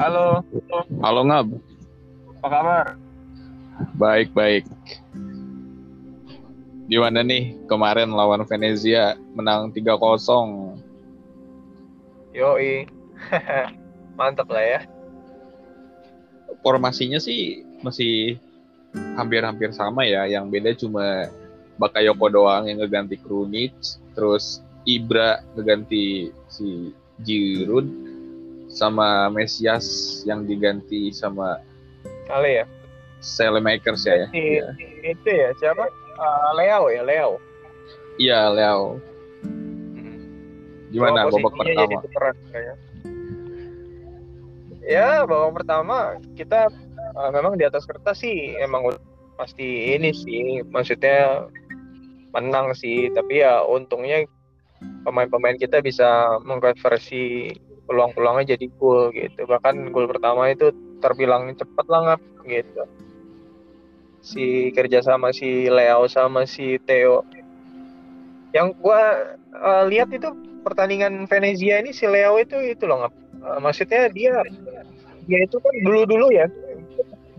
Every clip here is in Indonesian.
Halo, Halo Ngab, apa kabar? baik baik. Gimana nih kemarin lawan Venezia menang 3-0. Yoi. Mantap lah ya. Formasinya sih masih hampir-hampir sama ya. Yang beda cuma Bakayoko doang yang ngeganti Krunic, terus Ibra ngeganti si Giroud sama Mesias yang diganti sama Kali ya. Selemakers ya. Si, Iya, itu ya siapa? Eh, Leo ya, Leo. Iya, Leo. Gimana Oh, babak pertama? tukeran. Ya, babak pertama kita eh, memang di atas kertas sih emang pasti ini sih, maksudnya menang sih, tapi ya untungnya pemain-pemain kita bisa mengkonversi peluang-peluangnya jadi gol gitu. Bahkan gol pertama itu terbilang cepat lah Ngap, gitu. Si kerja sama si Leo sama si Theo. Yang gua eh, lihat itu pertandingan Venezia ini si Leo itu itu loh Ngap. Eh, maksudnya dia dia itu kan dulu-dulu ya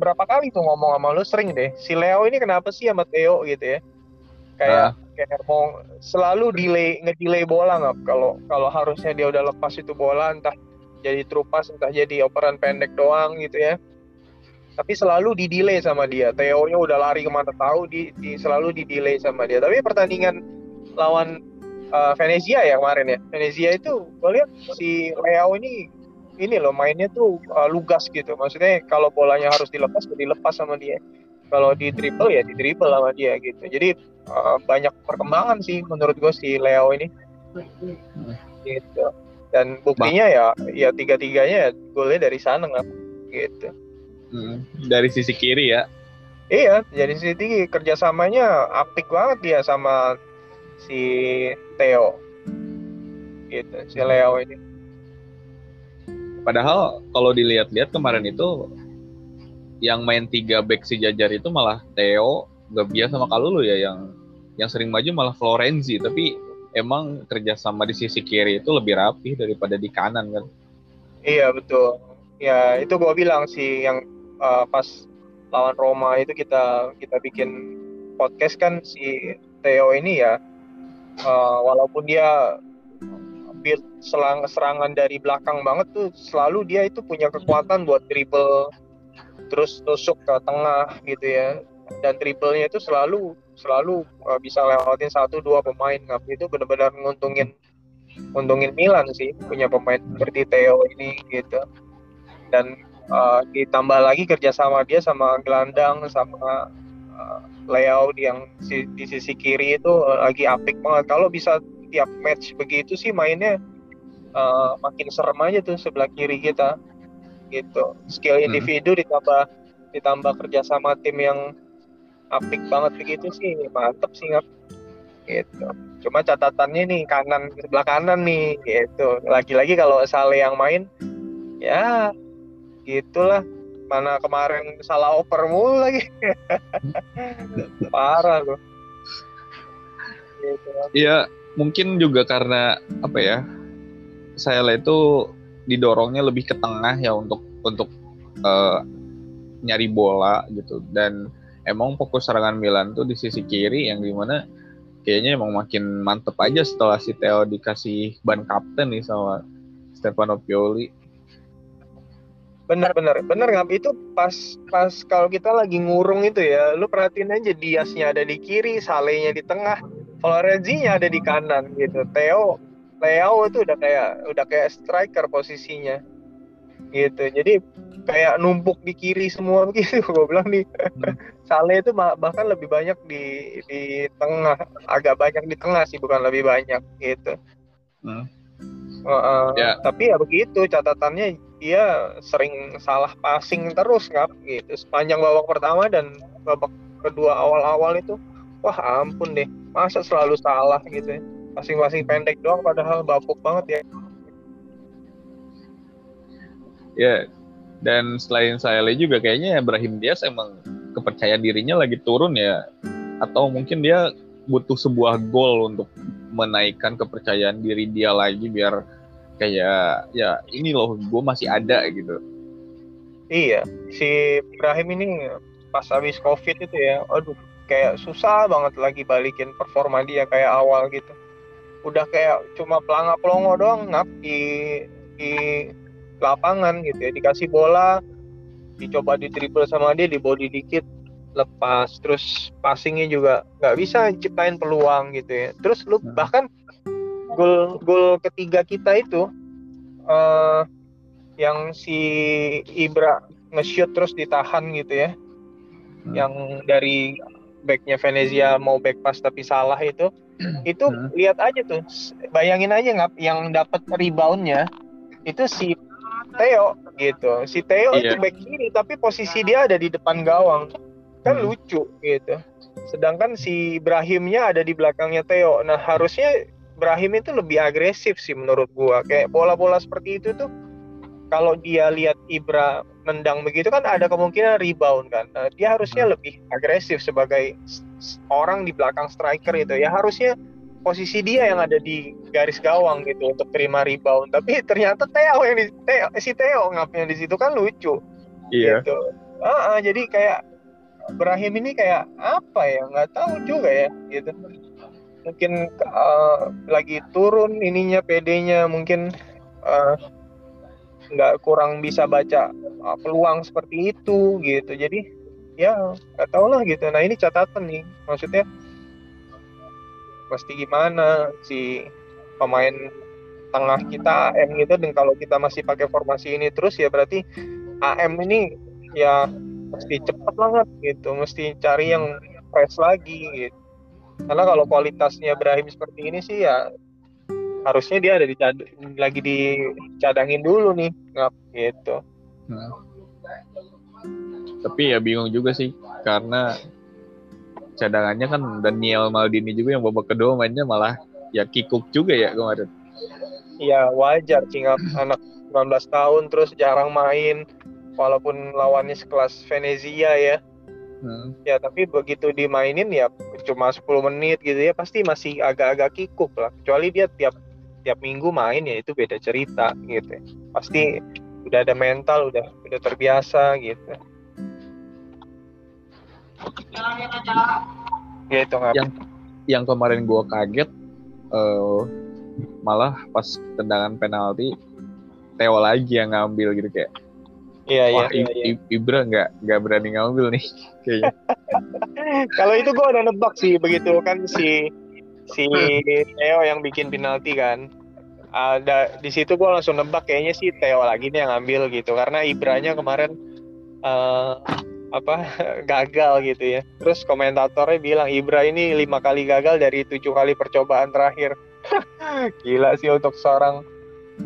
berapa kali tuh ngomong sama lu sering deh si Leo ini kenapa sih sama Theo gitu ya kayak kayak mau selalu delay ngedelay bola nggak? Kalau kalau harusnya dia udah lepas itu bola entah jadi trupas entah jadi operan pendek doang gitu ya. Tapi selalu di delay sama dia. Theo nya udah lari ke mana tahu di, di selalu di delay sama dia. Tapi pertandingan lawan uh, Venezia ya kemarin ya. Venezia itu gue lihat si Leo ini ini loh mainnya tuh uh, lugas gitu. Maksudnya kalau bolanya harus dilepas ya dilepas sama dia kalau di dribble ya di dribble sama dia gitu. Jadi uh, banyak perkembangan sih menurut gue si Leo ini. Gitu. Dan buktinya ya ya tiga tiganya golnya dari sana nggak gitu. Hmm, dari sisi kiri ya. iya jadi si tinggi. Kerjasamanya apik banget dia sama si Theo. Gitu si Leo ini. Padahal kalau dilihat-lihat kemarin itu yang main tiga back si Jajar itu malah Theo, Gabia sama Kalulu ya yang yang sering maju malah Florenzi tapi emang kerjasama di sisi kiri itu lebih rapih daripada di kanan kan. Iya betul. Ya itu gua bilang sih yang uh, pas lawan Roma itu kita kita bikin podcast kan si Theo ini ya uh, walaupun dia build selang serangan dari belakang banget tuh selalu dia itu punya kekuatan buat dribble terus tusuk ke tengah gitu ya. Dan dribblenya itu selalu selalu uh, bisa lewatin satu dua pemain nah, itu benar-benar nguntungin nguntungin Milan sih punya pemain seperti Theo ini gitu. Dan uh, ditambah lagi kerjasama dia sama gelandang sama uh, layout yang si, di sisi kiri itu uh, lagi apik banget. Kalau bisa tiap match begitu sih mainnya uh, makin serem aja tuh sebelah kiri kita gitu. Skill individu ditambah ditambah kerjasama tim yang apik banget begitu sih. Mantep sih ngap. Gitu. Cuma catatannya nih kanan sebelah kanan nih gitu. Lagi-lagi kalau Sale yang main ya gitulah. Mana kemarin salah oper mulu lagi. Parah loh gitu. Iya, mungkin juga karena apa ya? Saya itu didorongnya lebih ke tengah ya untuk untuk eh, nyari bola gitu. Dan emang fokus serangan Milan tuh di sisi kiri yang di mana kayaknya emang makin mantep aja setelah si Theo dikasih ban kapten nih sama Stefano Pioli. bener bener. Bener nggak itu pas pas kalau kita lagi ngurung itu ya lu perhatiin aja Diasnya ada di kiri Salehnya di tengah Florenzi-nya ada di kanan gitu. Theo Leo itu udah kayak udah kayak striker posisinya gitu jadi kayak numpuk di kiri semua begitu gue bilang nih Hmm. Saleh itu bah- bahkan lebih banyak di di tengah agak banyak di tengah sih bukan lebih banyak gitu Hmm. Heeh. Ya. tapi ya begitu catatannya dia sering salah passing terus nggak gitu sepanjang babak pertama dan babak kedua awal-awal itu wah ampun deh masa selalu salah gitu ya passing-passing pendek doang padahal bapuk banget ya Ya, dan selain Saele juga kayaknya Brahim Diaz emang kepercayaan dirinya lagi turun ya. Atau mungkin dia butuh sebuah gol untuk menaikkan kepercayaan diri dia lagi biar kayak ya ini loh gue masih ada gitu. Iya, si Ibrahim ini pas habis covid itu ya, aduh kayak susah banget lagi balikin performa dia kayak awal gitu. Udah kayak cuma pelanga pelongo doang ngap di di lapangan gitu ya, dikasih bola, dicoba di dribble sama dia, di body dikit, lepas, terus passingnya juga nggak bisa ciptain peluang gitu ya. Terus lu Hmm. bahkan gol gol ketiga kita itu eh yang si Ibra nge-shoot terus ditahan gitu ya. Hmm. Yang dari backnya Venezia mau back pass tapi salah itu. Itu Hmm. lihat aja tuh. Bayangin aja nggak yang dapat reboundnya itu si Theo gitu. Si Theo Iya. itu back kiri tapi posisi dia ada di depan gawang. Kan Hmm. lucu gitu. Sedangkan si Ibrahimnya ada di belakangnya Theo. Nah, harusnya Ibrahim itu lebih agresif sih menurut gua. Kayak bola-bola seperti itu tuh kalau dia lihat Ibra nendang begitu kan ada kemungkinan rebound kan. Nah, dia harusnya Hmm. lebih agresif sebagai orang di belakang striker itu. Ya harusnya posisi dia yang ada di garis gawang gitu untuk terima rebound. Tapi ternyata Theo yang di Theo, si Theo ngapnya di situ kan lucu Iya. gitu. Ah, ah, jadi kayak Ibrahim ini kayak apa ya nggak tahu juga ya gitu mungkin uh, lagi turun ininya PD-nya mungkin uh, nggak kurang bisa baca uh, peluang seperti itu gitu. Jadi ya nggak tahu lah gitu. Nah ini catatan nih maksudnya mesti gimana si pemain tengah kita AM gitu dan kalau kita masih pakai formasi ini terus ya berarti AM ini ya mesti cepat banget gitu. Mesti cari yang fresh lagi gitu. Karena kalau kualitasnya Ibrahim seperti ini sih ya harusnya dia ada di lagi dicadangin dulu nih ngap gitu Hmm. Tapi ya bingung juga sih karena cadangannya kan Daniel Maldini juga yang babak kedua mainnya malah ya kikuk juga ya kemarin. ya wajar sih ngap anak 19 tahun terus jarang main walaupun lawannya sekelas Venezia ya Hmm. ya tapi begitu dimainin ya cuma 10 menit gitu ya pasti masih agak-agak kikuk lah kecuali dia tiap tiap minggu main ya itu beda cerita gitu ya. pasti udah ada mental udah udah terbiasa gitu gitu nggak Yang yang kemarin gua kaget eh, malah pas tendangan penalti Theo lagi yang ngambil gitu kayak iya iya wah iya, iya. Ibra nggak nggak berani ngambil nih kayaknya. kalau itu gue udah nebak sih begitu kan si si Theo yang bikin penalti kan ada di situ gue langsung nebak kayaknya si Theo lagi nih yang ambil gitu. Karena Ibranya kemarin eh, apa gagal gitu ya. Terus komentatornya bilang Ibra ini lima kali gagal dari tujuh kali percobaan terakhir. Gila sih untuk seorang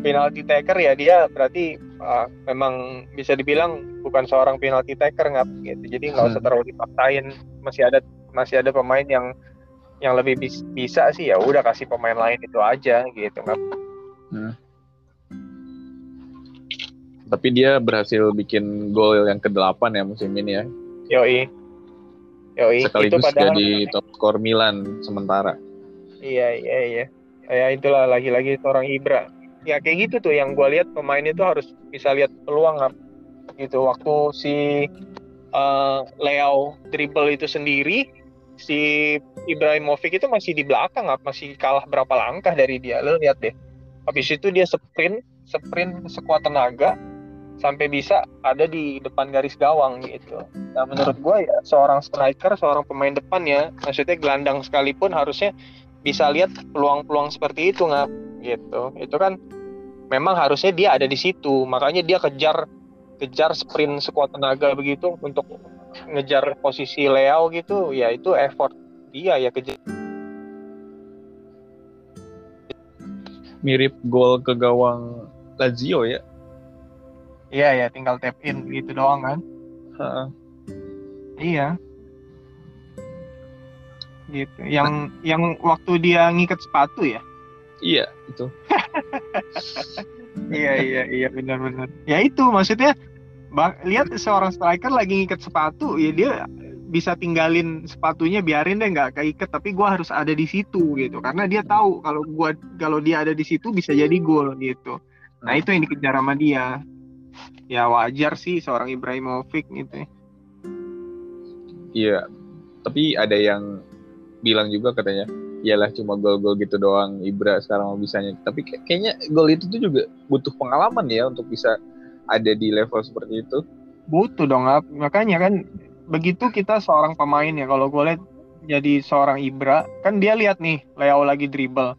penalti taker ya dia berarti ah, memang bisa dibilang bukan seorang penalti taker nggak gitu. Jadi nggak usah Hmm. terlalu dipaksain. Masih ada masih ada pemain yang yang lebih bis- bisa sih ya udah kasih pemain lain itu aja gitu nggak Tapi dia berhasil bikin gol yang ke-8 ya musim ini ya. yoi yoi itu Sekaligus padahal jadi top skor Milan sementara. iya iya iya ya itulah lagi-lagi seorang Ibra ya kayak gitu tuh yang gue lihat pemain itu harus bisa lihat peluang Ngap. gitu waktu si eh, Leo dribble itu sendiri si Ibrahimovic itu masih di belakang masih kalah berapa langkah dari dia? Lo lihat deh. Habis itu dia sprint sprint sekuat tenaga sampai bisa ada di depan garis gawang gitu. Nah menurut gue ya seorang striker seorang pemain depan ya maksudnya gelandang sekalipun harusnya bisa lihat peluang-peluang seperti itu nggak gitu. Itu kan memang harusnya dia ada di situ makanya dia kejar kejar sprint sekuat tenaga begitu untuk ngejar posisi Leo gitu ya itu effort dia ya kejar Mirip gol ke gawang Lazio ya. iya ya tinggal tap in gitu doang kan Heeh. iya gitu yang yang waktu dia ngikat sepatu ya Iya, itu. iya iya iya benar-benar ya itu maksudnya lihat seorang striker lagi ngikat sepatu ya dia bisa tinggalin sepatunya biarin deh nggak keikat tapi gua harus ada di situ gitu. Karena dia tahu kalau gua kalau dia ada di situ bisa jadi gol gitu. Nah itu yang dikejar sama dia. Ya wajar sih seorang Ibrahimovic gitu ya. Iya, tapi ada yang bilang juga katanya, iyalah cuma gol-gol gitu doang Ibra sekarang mau bisanya. Tapi kayaknya gol itu tuh juga butuh pengalaman ya untuk bisa ada di level seperti itu. Butuh dong, makanya kan begitu kita seorang pemain ya kalau gue lihat jadi seorang Ibra kan dia lihat nih Leo lagi dribble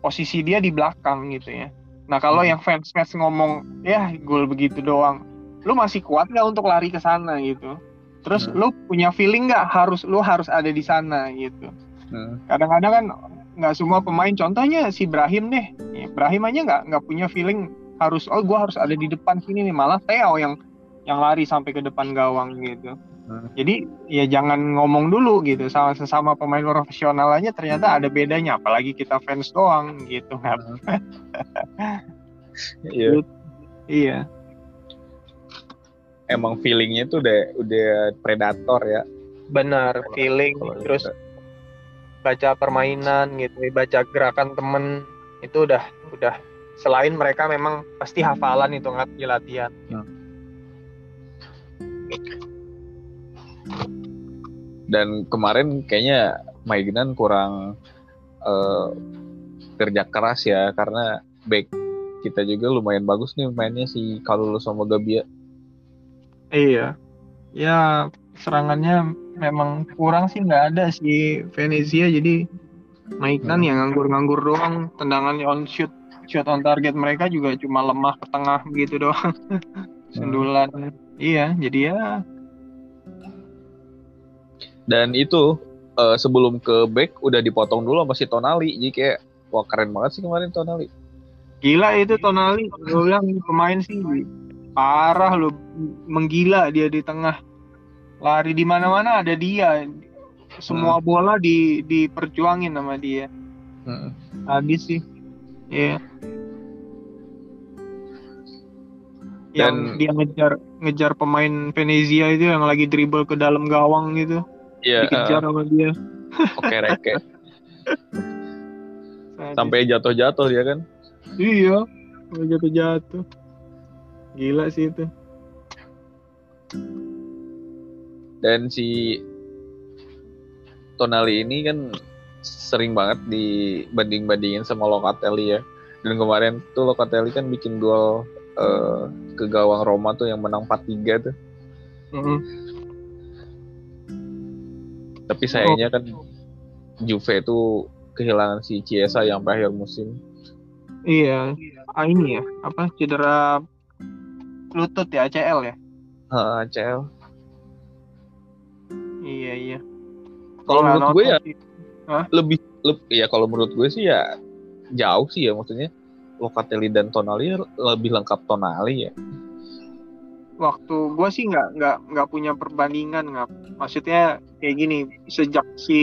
posisi dia di belakang gitu ya nah kalau hmm. yang fans fans ngomong ya gol begitu doang lu masih kuat nggak untuk lari ke sana gitu terus hmm. lu punya feeling nggak harus lu harus ada di sana gitu hmm. kadang-kadang kan nggak semua pemain contohnya si Ibrahim deh ya, Ibrahim aja nggak nggak punya feeling harus oh gue harus ada di depan sini nih malah Theo yang yang lari sampai ke depan gawang gitu Hmm. Jadi ya jangan ngomong dulu gitu sama sesama pemain profesional aja ternyata ada bedanya apalagi kita fans doang gitu kan. iya. Iya. Emang feelingnya tuh udah udah predator ya. Benar, feeling terus baca permainan gitu, baca gerakan temen itu udah udah selain mereka memang pasti hafalan itu nggak di latihan. Hmm dan kemarin kayaknya Maignan kurang uh, kerja keras ya karena back kita juga lumayan bagus nih mainnya si kalau sama Gabia. Iya, ya serangannya memang kurang sih nggak ada si Venezia jadi Maignan hmm. yang nganggur-nganggur doang. Tendangannya on shoot shoot on target mereka juga cuma lemah ke tengah begitu doang. Sendulan hmm. iya jadi ya. Dan itu uh, sebelum ke back udah dipotong dulu sama si Tonali. Jadi kayak wah keren banget sih kemarin Tonali. Gila itu Tonali. Gue bilang pemain sih parah lo menggila dia di tengah lari di mana-mana ada dia semua hmm. bola di diperjuangin sama dia hmm. habis sih ya yeah. yang dia ngejar ngejar pemain Venezia itu yang lagi dribble ke dalam gawang gitu Iya. Dikejar uh, sama dia. Oke reke. Sampai jatuh-jatuh dia kan? Iya, sampai jatuh-jatuh. Gila sih itu. Dan si Tonali ini kan sering banget dibanding-bandingin sama Locatelli ya. Dan kemarin tuh Locatelli kan bikin duel uh, ke gawang Roma tuh yang menang 4-3 tuh. Mm -hmm tapi sayangnya kan Juve itu kehilangan si Chiesa yang akhir musim. Iya, ah, ini ya, apa cedera lutut ya ACL ya? Ha, ACL. Iya iya. Kalau menurut gue ya Hah? lebih, lebih ya kalau menurut gue sih ya jauh sih ya maksudnya Locatelli dan Tonali lebih lengkap Tonali ya waktu gue sih nggak nggak nggak punya perbandingan nggak maksudnya kayak gini sejak si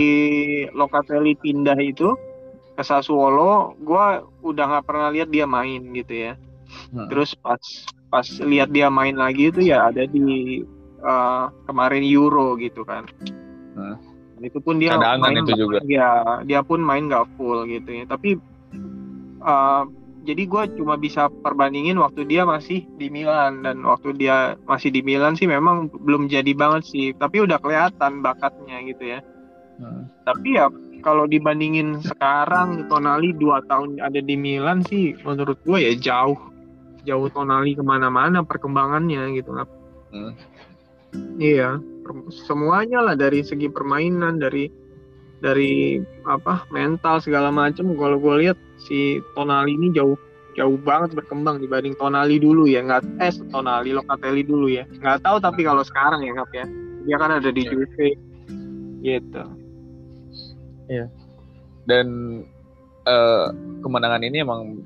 Locatelli pindah itu ke Sassuolo gue udah nggak pernah lihat dia main gitu ya hmm. terus pas pas lihat dia main lagi itu ya ada di uh, kemarin Euro gitu kan. Hmm. itu pun dia Cadangan main itu juga. ya dia pun main nggak full gitu ya. Tapi uh, jadi gue cuma bisa perbandingin waktu dia masih di Milan. Dan waktu dia masih di Milan sih memang belum jadi banget sih. Tapi udah kelihatan bakatnya gitu ya. Hmm. tapi ya kalau dibandingin sekarang Tonali dua tahun ada di Milan sih menurut gue ya jauh. Jauh Tonali ke mana-mana perkembangannya gitu. Hmm. Iya semuanya lah dari segi permainan dari dari apa mental segala macam kalau gue lihat si Tonali ini jauh jauh banget berkembang dibanding Tonali dulu ya. Nggak eh Tonali Locatelli dulu ya. Nggak tahu tapi kalau sekarang ya ngap ya. Dia kan ada di Juve. Gitu. Ya dan uh, kemenangan ini emang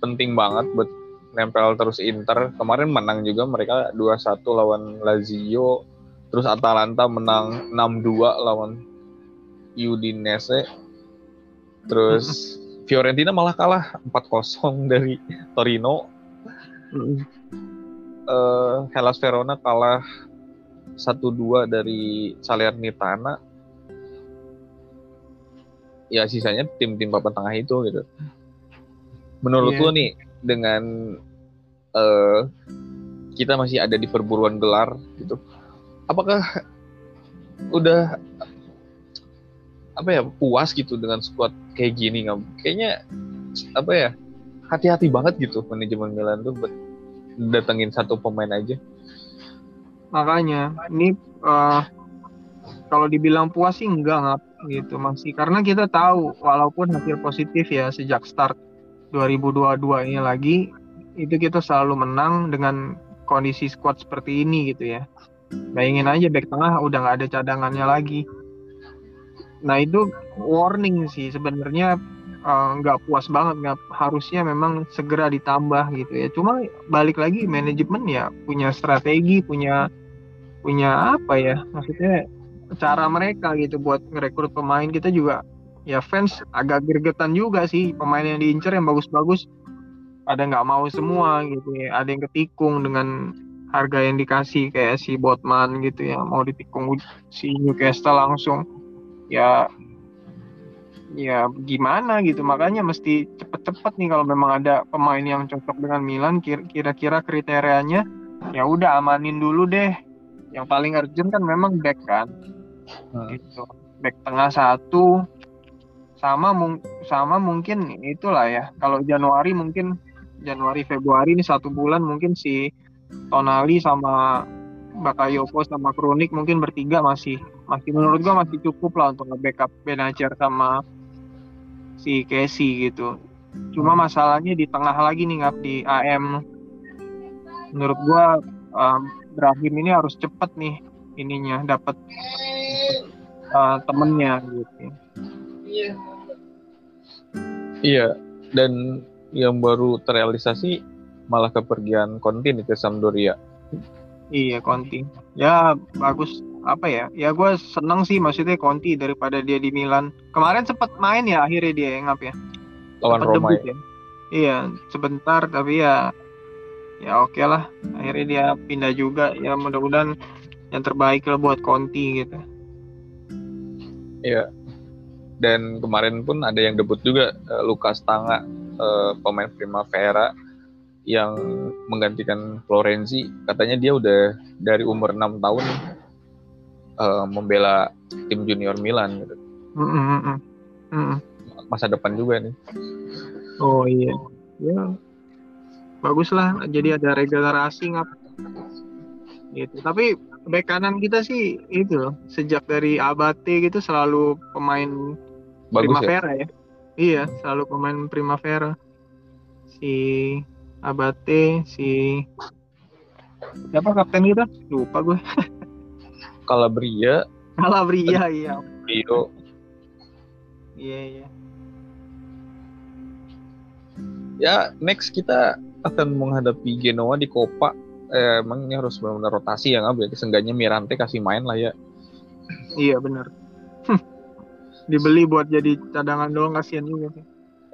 penting banget buat nempel terus Inter. Kemarin menang juga mereka 2-1 lawan Lazio. Terus Atalanta menang 6-2 lawan Udinese. Terus Fiorentina malah kalah 4-0 dari Torino. Uh, Hellas Verona kalah 1-2 dari Salernitana. Ya sisanya tim-tim papan tengah itu gitu. Menurut yeah. lu nih dengan uh, kita masih ada di perburuan gelar gitu. Apakah udah apa ya puas gitu dengan squad kayak gini? Nggak kayaknya apa ya hati-hati banget gitu manajemen Milan tuh datengin satu pemain aja. Makanya ini uh, kalau dibilang puas sih enggak nggak gitu masih. Karena kita tahu walaupun hasil positif ya sejak start 2022 ini lagi itu kita selalu menang dengan kondisi squad seperti ini gitu ya. Bayangin aja back tengah udah nggak ada cadangannya lagi. Nah itu warning sih sebenarnya eh, nggak uh, puas banget nggak harusnya memang segera ditambah gitu ya. Cuma balik lagi manajemen ya punya strategi punya punya apa ya maksudnya cara mereka gitu buat ngerekrut pemain. Kita juga ya fans agak gergetan juga sih pemain yang diincar yang bagus-bagus ada nggak mau semua gitu ya. Ada yang ketikung dengan harga yang dikasih kayak si Botman gitu ya. Mau ditikung si Newcastle langsung ya ya gimana gitu. Makanya mesti cepet-cepet nih kalau memang ada pemain yang cocok dengan Milan kira-kira kriterianya ya udah amanin dulu deh. Yang paling urgent kan memang back kan. Hmm. gitu. Back tengah satu. Sama mung sama mungkin itulah ya. Kalau Januari mungkin Januari Februari ini satu bulan mungkin si Tonali sama Bakayoko sama Kronik mungkin bertiga masih masih menurut gua masih cukup lah untuk nge-backup Benacer sama si Casey gitu. Cuma masalahnya di tengah lagi nih nggak di AM. Menurut gua um, Brahim ini harus cepet nih ininya dapat uh, temennya gitu. Iya. Iya dan yang baru terrealisasi malah kepergian Conti nih ke Sampdoria. Iya Conti. Ya bagus apa ya? Ya gue seneng sih maksudnya Conti daripada dia di Milan. Kemarin sempat main ya akhirnya dia ngap ya. Lawan Roma ya. ya. Iya sebentar tapi ya ya oke okay lah. Akhirnya dia pindah juga. Ya mudah-mudahan yang terbaik lah buat Conti gitu. Iya. Dan kemarin pun ada yang debut juga uh, Lukas Tanga uh, pemain Primavera yang menggantikan Florenzi katanya dia udah dari umur enam tahun uh, membela tim junior Milan gitu. Mm -hmm. Mm Masa depan juga nih. Oh iya, ya bagus lah. Jadi ada regenerasi ngap. Gitu. Tapi back kanan kita sih itu sejak dari Abate gitu selalu pemain bagus? Primavera ya. ya. Iya, selalu pemain Primavera. Si Abate, si siapa kapten kita? Lupa gue. Calabria. Calabria iya. Rio. Iya iya. Ya next kita akan menghadapi Genoa di Copa. Eh, emang ini harus benar-benar rotasi ya nggak? Seenggaknya Mirante kasih main lah ya. Iya benar. Dibeli buat jadi cadangan doang kasihan juga sih.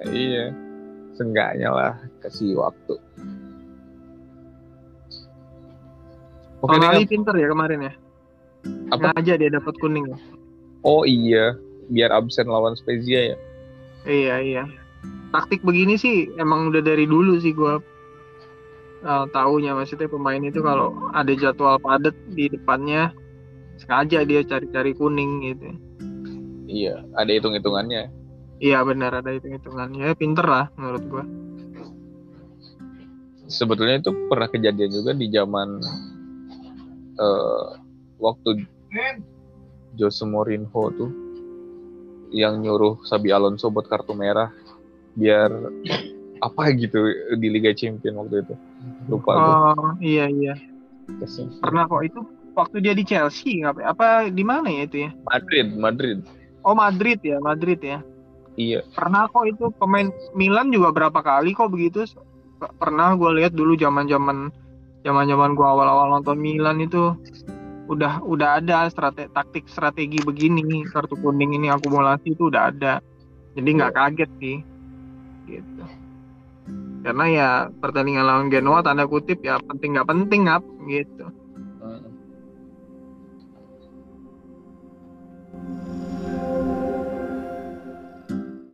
Iya Seenggaknya lah kasih waktu. Oke, Tonali pinter ya kemarin ya. Apa? aja dia dapat kuning ya. Oh iya, biar absen lawan Spezia ya. Iya iya. Taktik begini sih emang udah dari dulu sih gua uh, tahunya maksudnya pemain itu kalau ada jadwal padat di depannya sengaja dia cari-cari kuning gitu. Iya, ada hitung-hitungannya. Iya benar ada hitung-hitungannya. Ya, pinter lah menurut gua. Sebetulnya itu pernah kejadian juga di zaman uh, waktu Jose Mourinho tuh yang nyuruh Sabi Alonso buat kartu merah biar apa gitu di Liga Champions waktu itu. Lupa Oh, gua. iya iya. Pernah kok itu waktu dia di Chelsea apa apa di mana ya itu ya? Madrid, Madrid. Oh Madrid ya, Madrid ya. Iya. Pernah kok itu pemain Milan juga berapa kali kok begitu. Pernah gue lihat dulu zaman zaman zaman zaman gue awal-awal nonton Milan itu udah udah ada strategi taktik strategi begini kartu kuning ini akumulasi itu udah ada jadi nggak iya. kaget sih gitu karena ya pertandingan lawan Genoa tanda kutip ya penting nggak penting up gitu